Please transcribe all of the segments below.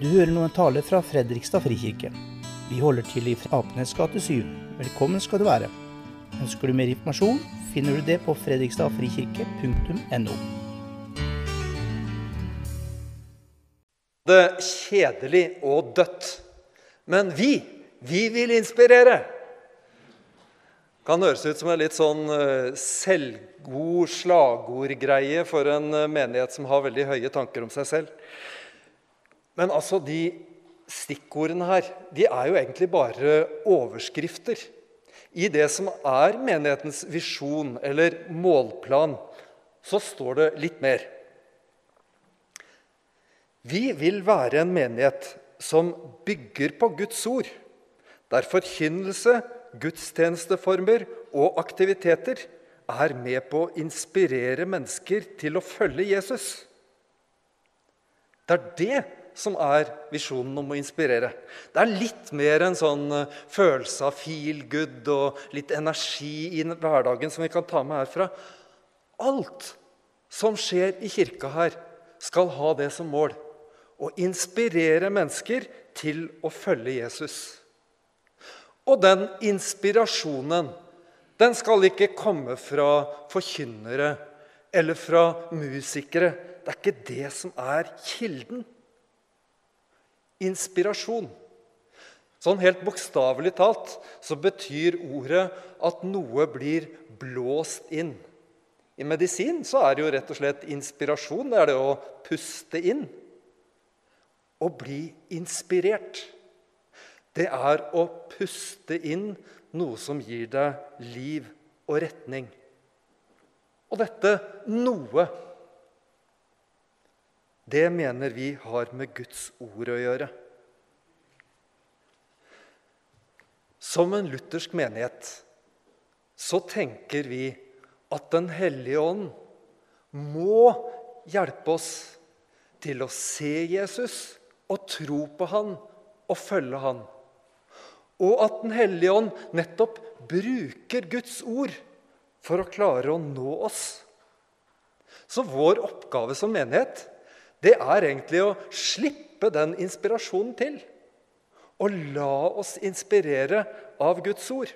Du hører nå en tale fra Fredrikstad frikirke. Vi holder til i Apenes gate 7. Velkommen skal du være. Ønsker du mer informasjon, finner du det på fredrikstadfrikirke.no. Det kjedelig og dødt. Men vi, vi vil inspirere. Kan høres ut som en litt sånn eh, selvgod slagordgreie for en eh, menighet som har veldig høye tanker om seg selv. Men altså, de stikkordene her de er jo egentlig bare overskrifter i det som er menighetens visjon eller målplan. Så står det litt mer. Vi vil være en menighet som bygger på Guds ord, der forkynnelse, gudstjenesteformer og aktiviteter er med på å inspirere mennesker til å følge Jesus. Det er det som er visjonen om å inspirere. Det er litt mer en sånn eh, følelse av feel good og litt energi i hverdagen som vi kan ta med herfra. Alt som skjer i kirka her, skal ha det som mål. Å inspirere mennesker til å følge Jesus. Og den inspirasjonen den skal ikke komme fra forkynnere eller fra musikere. Det er ikke det som er kilden. Inspirasjon. Sånn helt bokstavelig talt så betyr ordet at noe blir blåst inn. I medisin så er det jo rett og slett inspirasjon. Det er det å puste inn. Å bli inspirert. Det er å puste inn noe som gir deg liv og retning. Og dette noe, det mener vi har med Guds ord å gjøre. Som en luthersk menighet så tenker vi at Den hellige ånd må hjelpe oss til å se Jesus og tro på han og følge han. Og at Den hellige ånd nettopp bruker Guds ord for å klare å nå oss. Så vår oppgave som menighet det er egentlig å slippe den inspirasjonen til. Og la oss inspirere av Guds ord.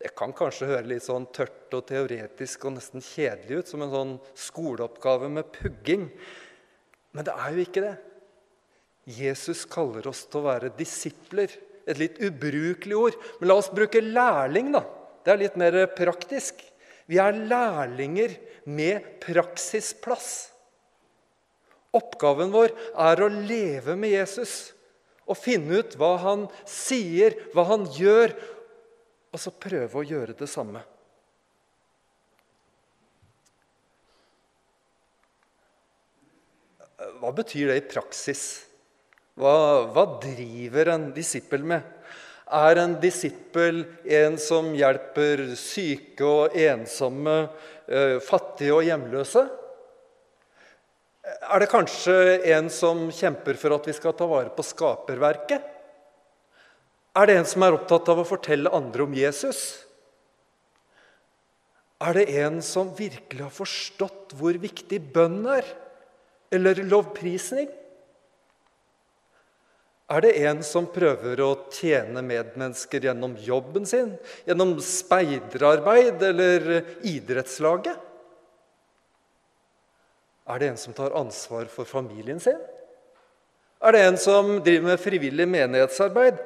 Det kan kanskje høre litt sånn tørt og teoretisk og nesten kjedelig ut, som en sånn skoleoppgave med pugging. Men det er jo ikke det. Jesus kaller oss til å være disipler. Et litt ubrukelig ord. Men la oss bruke lærling, da. Det er litt mer praktisk. Vi er lærlinger med praksisplass. Oppgaven vår er å leve med Jesus og finne ut hva han sier, hva han gjør, og så prøve å gjøre det samme. Hva betyr det i praksis? Hva, hva driver en disippel med? Er en disippel en som hjelper syke og ensomme, eh, fattige og hjemløse? Er det kanskje en som kjemper for at vi skal ta vare på skaperverket? Er det en som er opptatt av å fortelle andre om Jesus? Er det en som virkelig har forstått hvor viktig bønn er? Eller lovprisning? Er det en som prøver å tjene medmennesker gjennom jobben sin? Gjennom speiderarbeid eller idrettslaget? Er det en som tar ansvar for familien sin? Er det en som driver med frivillig menighetsarbeid?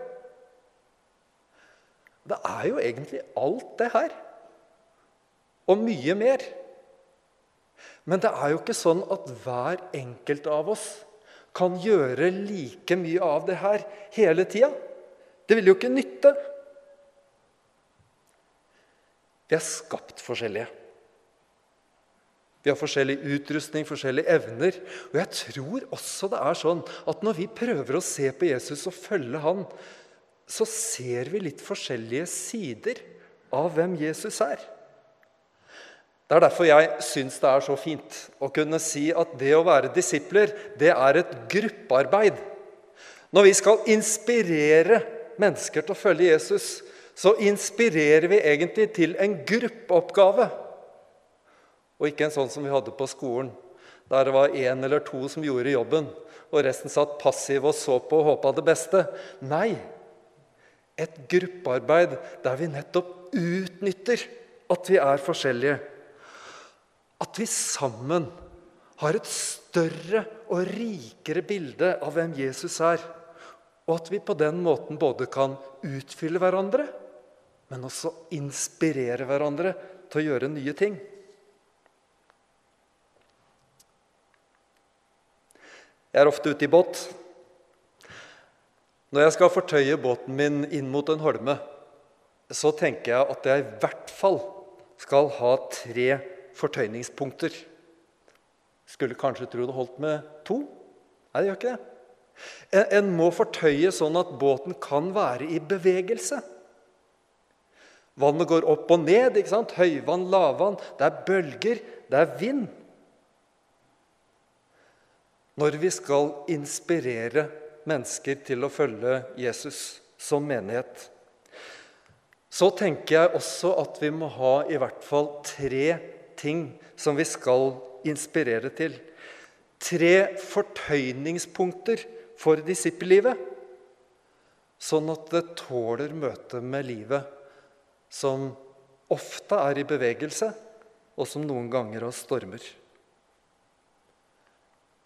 Det er jo egentlig alt det her. Og mye mer. Men det er jo ikke sånn at hver enkelt av oss kan gjøre like mye av det her hele tida. Det vil jo ikke nytte. Vi er skapt forskjellige. Vi har forskjellig utrustning, forskjellige evner. Og jeg tror også det er sånn at når vi prøver å se på Jesus og følge han, så ser vi litt forskjellige sider av hvem Jesus er. Det er derfor jeg syns det er så fint å kunne si at det å være disipler, det er et gruppearbeid. Når vi skal inspirere mennesker til å følge Jesus, så inspirerer vi egentlig til en gruppeoppgave. Og ikke en sånn som vi hadde på skolen, der det var én eller to som gjorde jobben, og resten satt passiv og så på og håpa det beste. Nei, et gruppearbeid der vi nettopp utnytter at vi er forskjellige. At vi sammen har et større og rikere bilde av hvem Jesus er. Og at vi på den måten både kan utfylle hverandre, men også inspirere hverandre til å gjøre nye ting. Jeg er ofte ute i båt. Når jeg skal fortøye båten min inn mot en holme, så tenker jeg at jeg i hvert fall skal ha tre fortøyningspunkter. Skulle kanskje tro det holdt med to. Nei, det gjør ikke det. En, må fortøye sånn at båten kan være i bevegelse. Vannet går opp og ned. ikke sant? Høyvann, lavvann. Det er bølger, det er vind. Når vi skal inspirere mennesker til å følge Jesus som menighet, så tenker jeg også at vi må ha i hvert fall tre ting som vi skal inspirere til. Tre fortøyningspunkter for disippellivet, sånn at det tåler møtet med livet, som ofte er i bevegelse, og som noen ganger har stormer.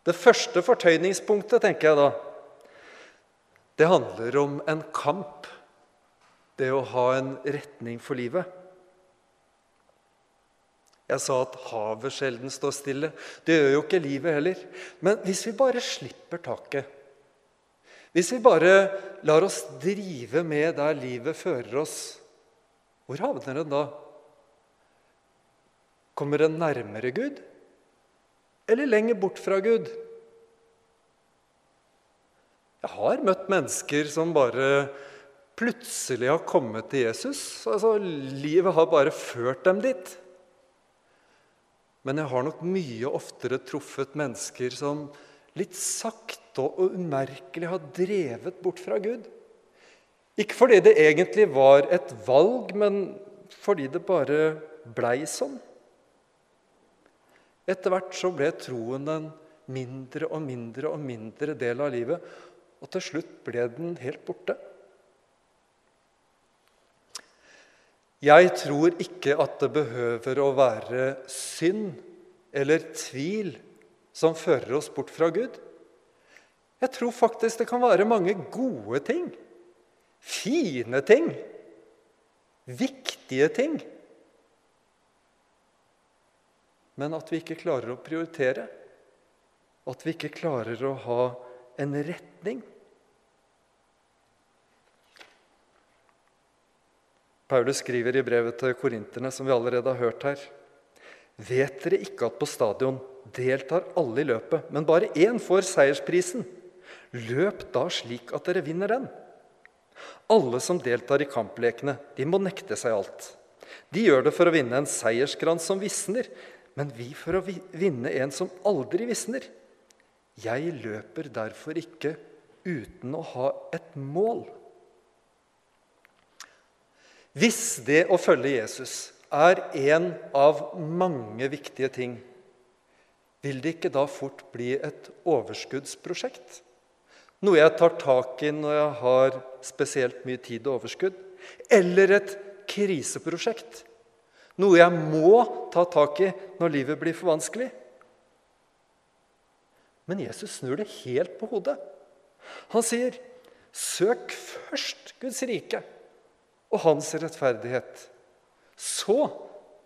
Det første fortøyningspunktet, tenker jeg da, det handler om en kamp. Det å ha en retning for livet. Jeg sa at havet sjelden står stille. Det gjør jo ikke livet heller. Men hvis vi bare slipper taket, hvis vi bare lar oss drive med der livet fører oss, hvor havner den da? Kommer den nærmere Gud eller lenger bort fra Gud? Jeg har møtt mennesker som bare plutselig har kommet til Jesus. Altså, livet har bare ført dem dit. Men jeg har nok mye oftere truffet mennesker som litt sakte og umerkelig har drevet bort fra Gud. Ikke fordi det egentlig var et valg, men fordi det bare blei sånn. Etter hvert så ble troen en mindre og mindre og mindre del av livet, og til slutt ble den helt borte. Jeg tror ikke at det behøver å være synd eller tvil som fører oss bort fra Gud. Jeg tror faktisk det kan være mange gode ting, fine ting, viktige ting. Men at vi ikke klarer å prioritere, at vi ikke klarer å ha en retning. Paulus skriver i brevet til korinterne, som vi allerede har hørt her. Vet dere ikke at på stadion deltar alle i løpet, men bare én får seiersprisen? Løp da slik at dere vinner den. Alle som deltar i kamplekene, de må nekte seg alt. De gjør det for å vinne en seierskrans som visner, men vi for å vinne en som aldri visner. Jeg løper derfor ikke uten å ha et mål. Hvis det å følge Jesus er en av mange viktige ting, vil det ikke da fort bli et overskuddsprosjekt? Noe jeg tar tak i når jeg har spesielt mye tid og overskudd? Eller et kriseprosjekt? Noe jeg må ta tak i når livet blir for vanskelig? Men Jesus snur det helt på hodet. Han sier, 'Søk først Guds rike' og hans rettferdighet. Så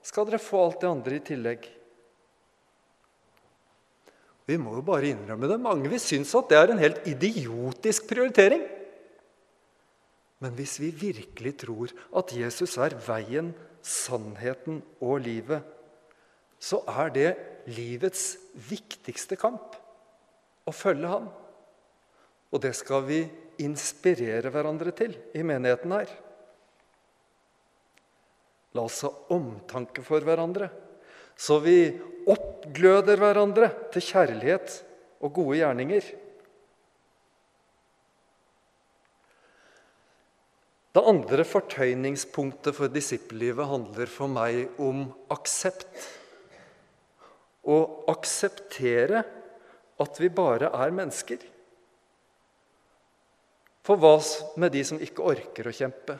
skal dere få alt det andre i tillegg. Vi må jo bare innrømme det. Mange vil synes at det er en helt idiotisk prioritering. Men hvis vi virkelig tror at Jesus er veien, sannheten og livet, så er det livets viktigste kamp å følge ham. Og det skal vi inspirere hverandre til i menigheten her. La oss ha omtanke for hverandre, så vi oppgløder hverandre til kjærlighet og gode gjerninger. Det andre fortøyningspunktet for disippellivet handler for meg om aksept. å akseptere at vi bare er mennesker? For hva med de som ikke orker å kjempe?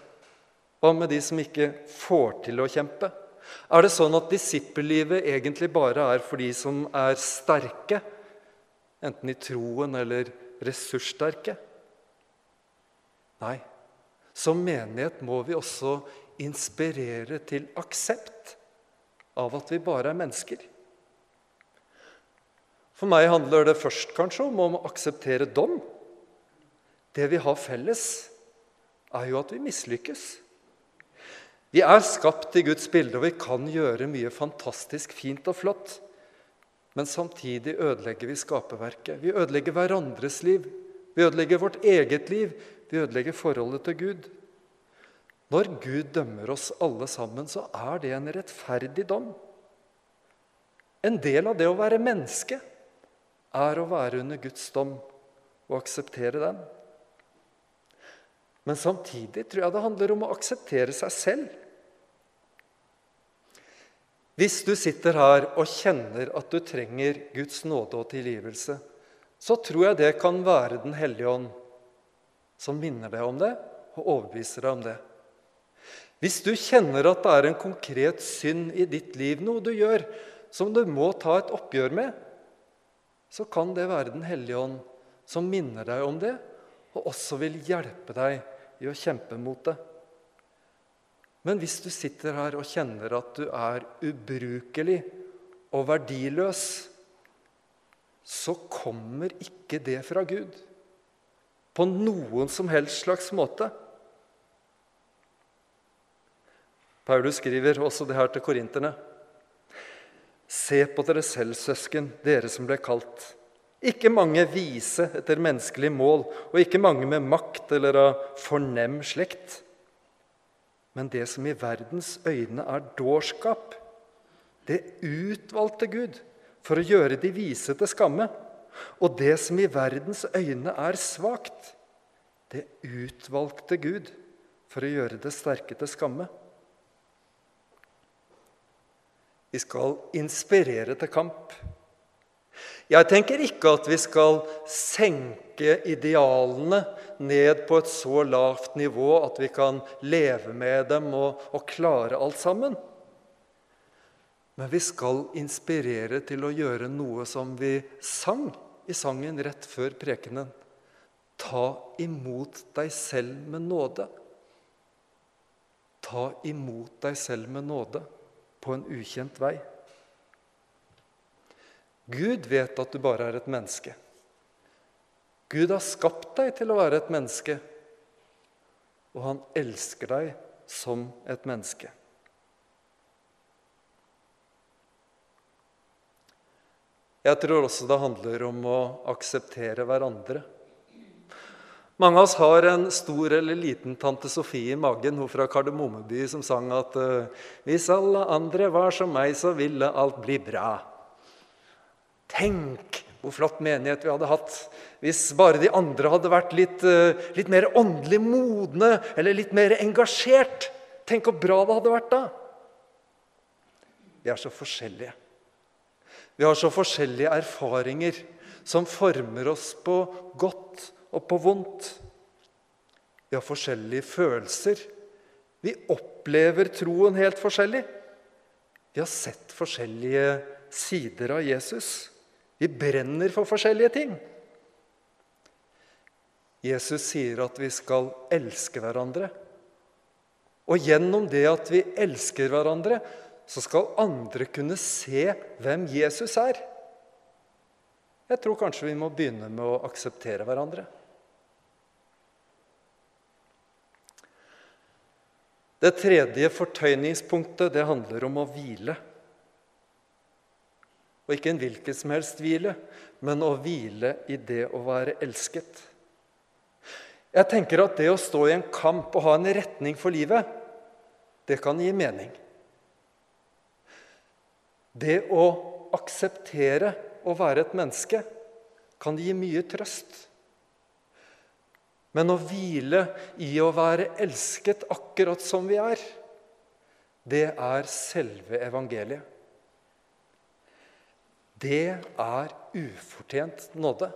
Hva med de som ikke får til å kjempe? Er det sånn at disippellivet egentlig bare er for de som er sterke, enten i troen eller ressurssterke? Nei. Som menighet må vi også inspirere til aksept av at vi bare er mennesker. For meg handler det først kanskje om å akseptere dom. Det vi har felles, er jo at vi mislykkes. Vi er skapt i Guds bilde, og vi kan gjøre mye fantastisk fint og flott. Men samtidig ødelegger vi skaperverket. Vi ødelegger hverandres liv. Vi ødelegger vårt eget liv. Vi ødelegger forholdet til Gud. Når Gud dømmer oss alle sammen, så er det en rettferdig dom. En del av det å være menneske er å være under Guds dom og akseptere den. Men samtidig tror jeg det handler om å akseptere seg selv. Hvis du sitter her og kjenner at du trenger Guds nåde og tilgivelse, så tror jeg det kan være Den hellige ånd som minner deg om det og overbeviser deg om det. Hvis du kjenner at det er en konkret synd i ditt liv, noe du gjør som du må ta et oppgjør med, så kan det være Den hellige ånd som minner deg om det, og også vil hjelpe deg i å kjempe mot det. Men hvis du sitter her og kjenner at du er ubrukelig og verdiløs, så kommer ikke det fra Gud på noen som helst slags måte. Paulus skriver også det her til korinterne. Se på dere selv, søsken, dere som ble kalt. Ikke mange vise etter menneskelig mål, og ikke mange med makt eller av fornem slekt. Men det som i verdens øyne er dårskap, det utvalgte Gud for å gjøre de vise til skamme. Og det som i verdens øyne er svakt, det utvalgte Gud for å gjøre det sterke til skamme. Vi skal inspirere til kamp. Jeg tenker ikke at vi skal senke idealene ned på et så lavt nivå at vi kan leve med dem og, og klare alt sammen. Men vi skal inspirere til å gjøre noe som vi sang i sangen rett før prekenen. Ta imot deg selv med nåde. Ta imot deg selv med nåde på en ukjent vei. Gud vet at du bare er et menneske. Gud har skapt deg til å være et menneske, og han elsker deg som et menneske. Jeg tror også det handler om å akseptere hverandre. Mange av oss har en stor eller liten tante Sofie i magen, hun fra Kardemommeby, som sang at eh, hvis alle andre var som meg, så ville alt bli bra. Tenk hvor flott menighet vi hadde hatt hvis bare de andre hadde vært litt, eh, litt mer åndelig modne eller litt mer engasjert. Tenk hvor bra det hadde vært da. Vi er så forskjellige. Vi har så forskjellige erfaringer som former oss på godt og på vondt. Vi har forskjellige følelser. Vi opplever troen helt forskjellig. Vi har sett forskjellige sider av Jesus. Vi brenner for forskjellige ting. Jesus sier at vi skal elske hverandre. Og gjennom det at vi elsker hverandre, så skal andre kunne se hvem Jesus er. Jeg tror kanskje vi må begynne med å akseptere hverandre. Det tredje fortøyningspunktet det handler om å hvile. Og ikke en hvilken som helst hvile, men å hvile i det å være elsket. Jeg tenker at det å stå i en kamp og ha en retning for livet, det kan gi mening. Det å akseptere å være et menneske kan gi mye trøst. Men å hvile i å være elsket akkurat som vi er, det er selve evangeliet. det er ufortjent nåde.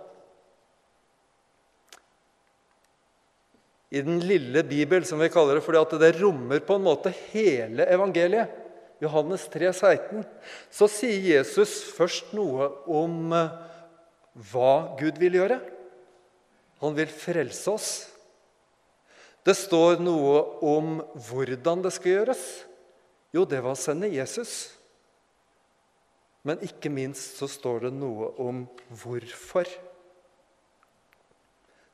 I den lille Bibel, som vi kaller det, fordi det rommer på en måte hele evangeliet, Johannes 3, 16, så sier Jesus først noe om eh, hva Gud vil gjøre. Han vil frelse oss. Det står noe om hvordan det skal gjøres. Jo, det var å sende Jesus. Men ikke minst så står det noe om hvorfor.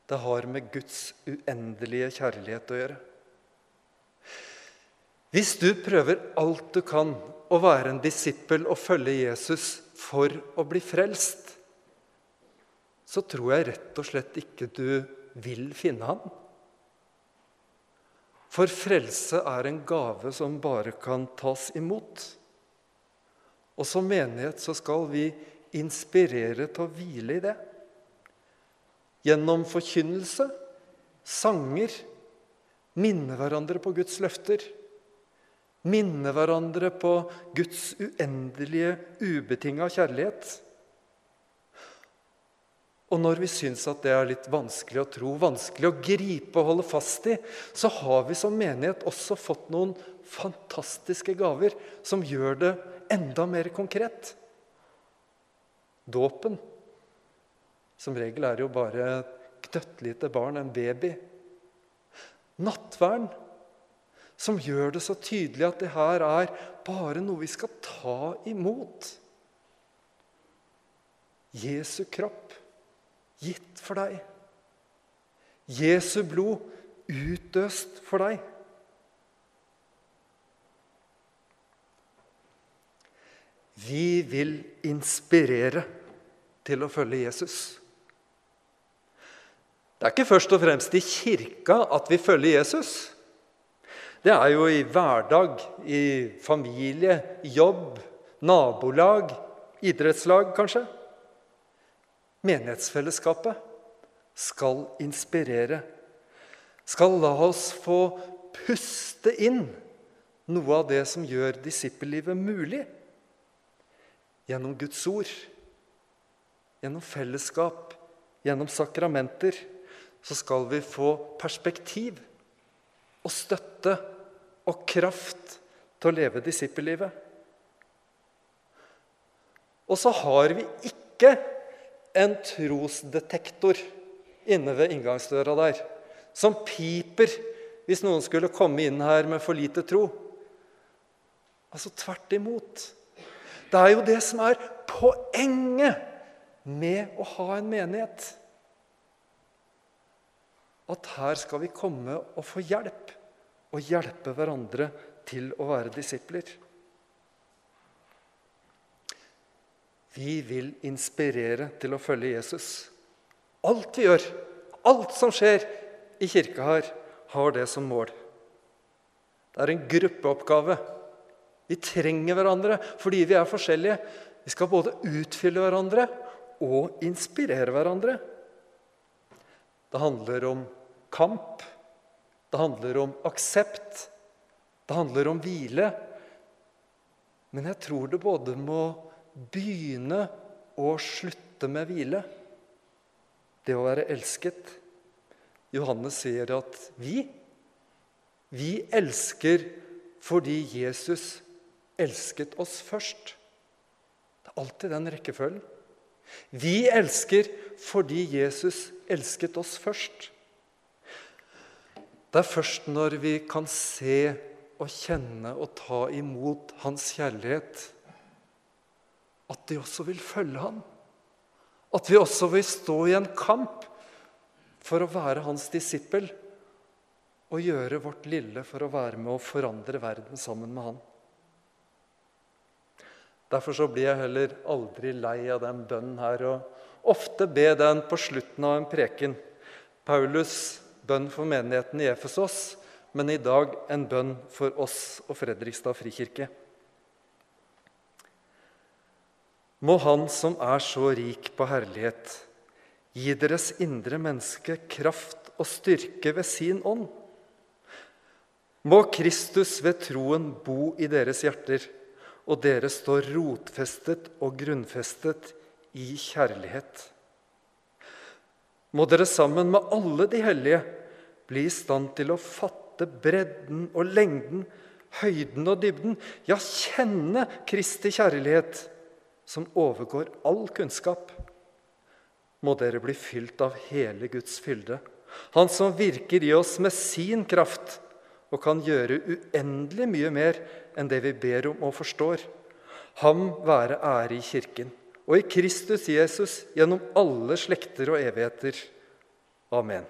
Det har med Guds uendelige kjærlighet å gjøre. Hvis du prøver alt du kan å være en disippel og følge Jesus for å bli frelst, så tror jeg rett og slett ikke du vil finne ham. For frelse er en gave som bare kan tas imot. Og som menighet så skal vi inspirere til å hvile i det. Gjennom forkynnelse, sanger, minne hverandre på Guds løfter. Minne hverandre på Guds uendelige, ubetinga kjærlighet. Og når vi syns at det er litt vanskelig å tro, vanskelig å gripe og holde fast i, så har vi som menighet også fått noen fantastiske gaver som gjør det enda mer konkret. Dåpen. Som regel er det jo bare et knøttlite barn, en baby. Nattvern. Som gjør det så tydelig at det her er bare noe vi skal ta imot. Jesu kropp gitt for deg. Jesu blod utøst for deg. Vi vil inspirere til å følge Jesus. Det er ikke først og fremst i kirka at vi følger Jesus. Det er jo i hverdag, i familie, jobb, nabolag, idrettslag kanskje. Menighetsfellesskapet skal inspirere, skal la oss få puste inn noe av det som gjør disippellivet mulig. Gjennom Guds ord, gjennom fellesskap, gjennom sakramenter, så skal vi få perspektiv og støtte og kraft til å leve disippellivet. Og så har vi ikke en trosdetektor inne ved inngangsdøra der, som piper hvis noen skulle komme inn her med for lite tro. Altså tvert imot. Det er jo det som er poenget med å ha en menighet. At her skal vi komme og få hjelp, og hjelpe hverandre til å være disipler. Vi vil inspirere til å følge Jesus. Alt vi gjør, alt som skjer i kirka her, har det som mål. Det er en gruppeoppgave. Vi trenger hverandre fordi vi er forskjellige. Vi skal både utfylle hverandre og inspirere hverandre. Det handler om kamp. Det handler om aksept. Det handler om hvile. Men jeg tror det både må begynne og slutte med hvile. Det å være elsket. Johannes sier at vi, vi elsker fordi Jesus elsket oss først. Det er alltid den rekkefølgen. Vi elsker fordi Jesus elsket oss først. Det er først når vi kan se og kjenne og ta imot Hans kjærlighet, at de også vil følge ham. At vi også vil stå i en kamp for å være hans disippel og gjøre vårt lille for å være med å forandre verden sammen med han. Derfor så blir jeg heller aldri lei av den bønnen her. Og ofte be den på slutten av en preken. Paulus' bønn for menigheten i Efesos, men i dag en bønn for oss og Fredrikstad frikirke. Må Han som er så rik på herlighet, gi deres indre menneske kraft og styrke ved sin ånd. Må Kristus ved troen bo i deres hjerter og dere står rotfestet og grunnfestet i kjærlighet. Må dere sammen med alle de hellige bli i stand til å fatte bredden og lengden, høyden og dybden, ja, kjenne Kristi kjærlighet, som overgår all kunnskap. Må dere bli fylt av hele Guds fylde, Han som virker i oss med sin kraft og kan gjøre uendelig mye mer enn det vi ber om og forstår. Ham være ære i Kirken og i Kristus Jesus gjennom alle slekter og evigheter. Amen.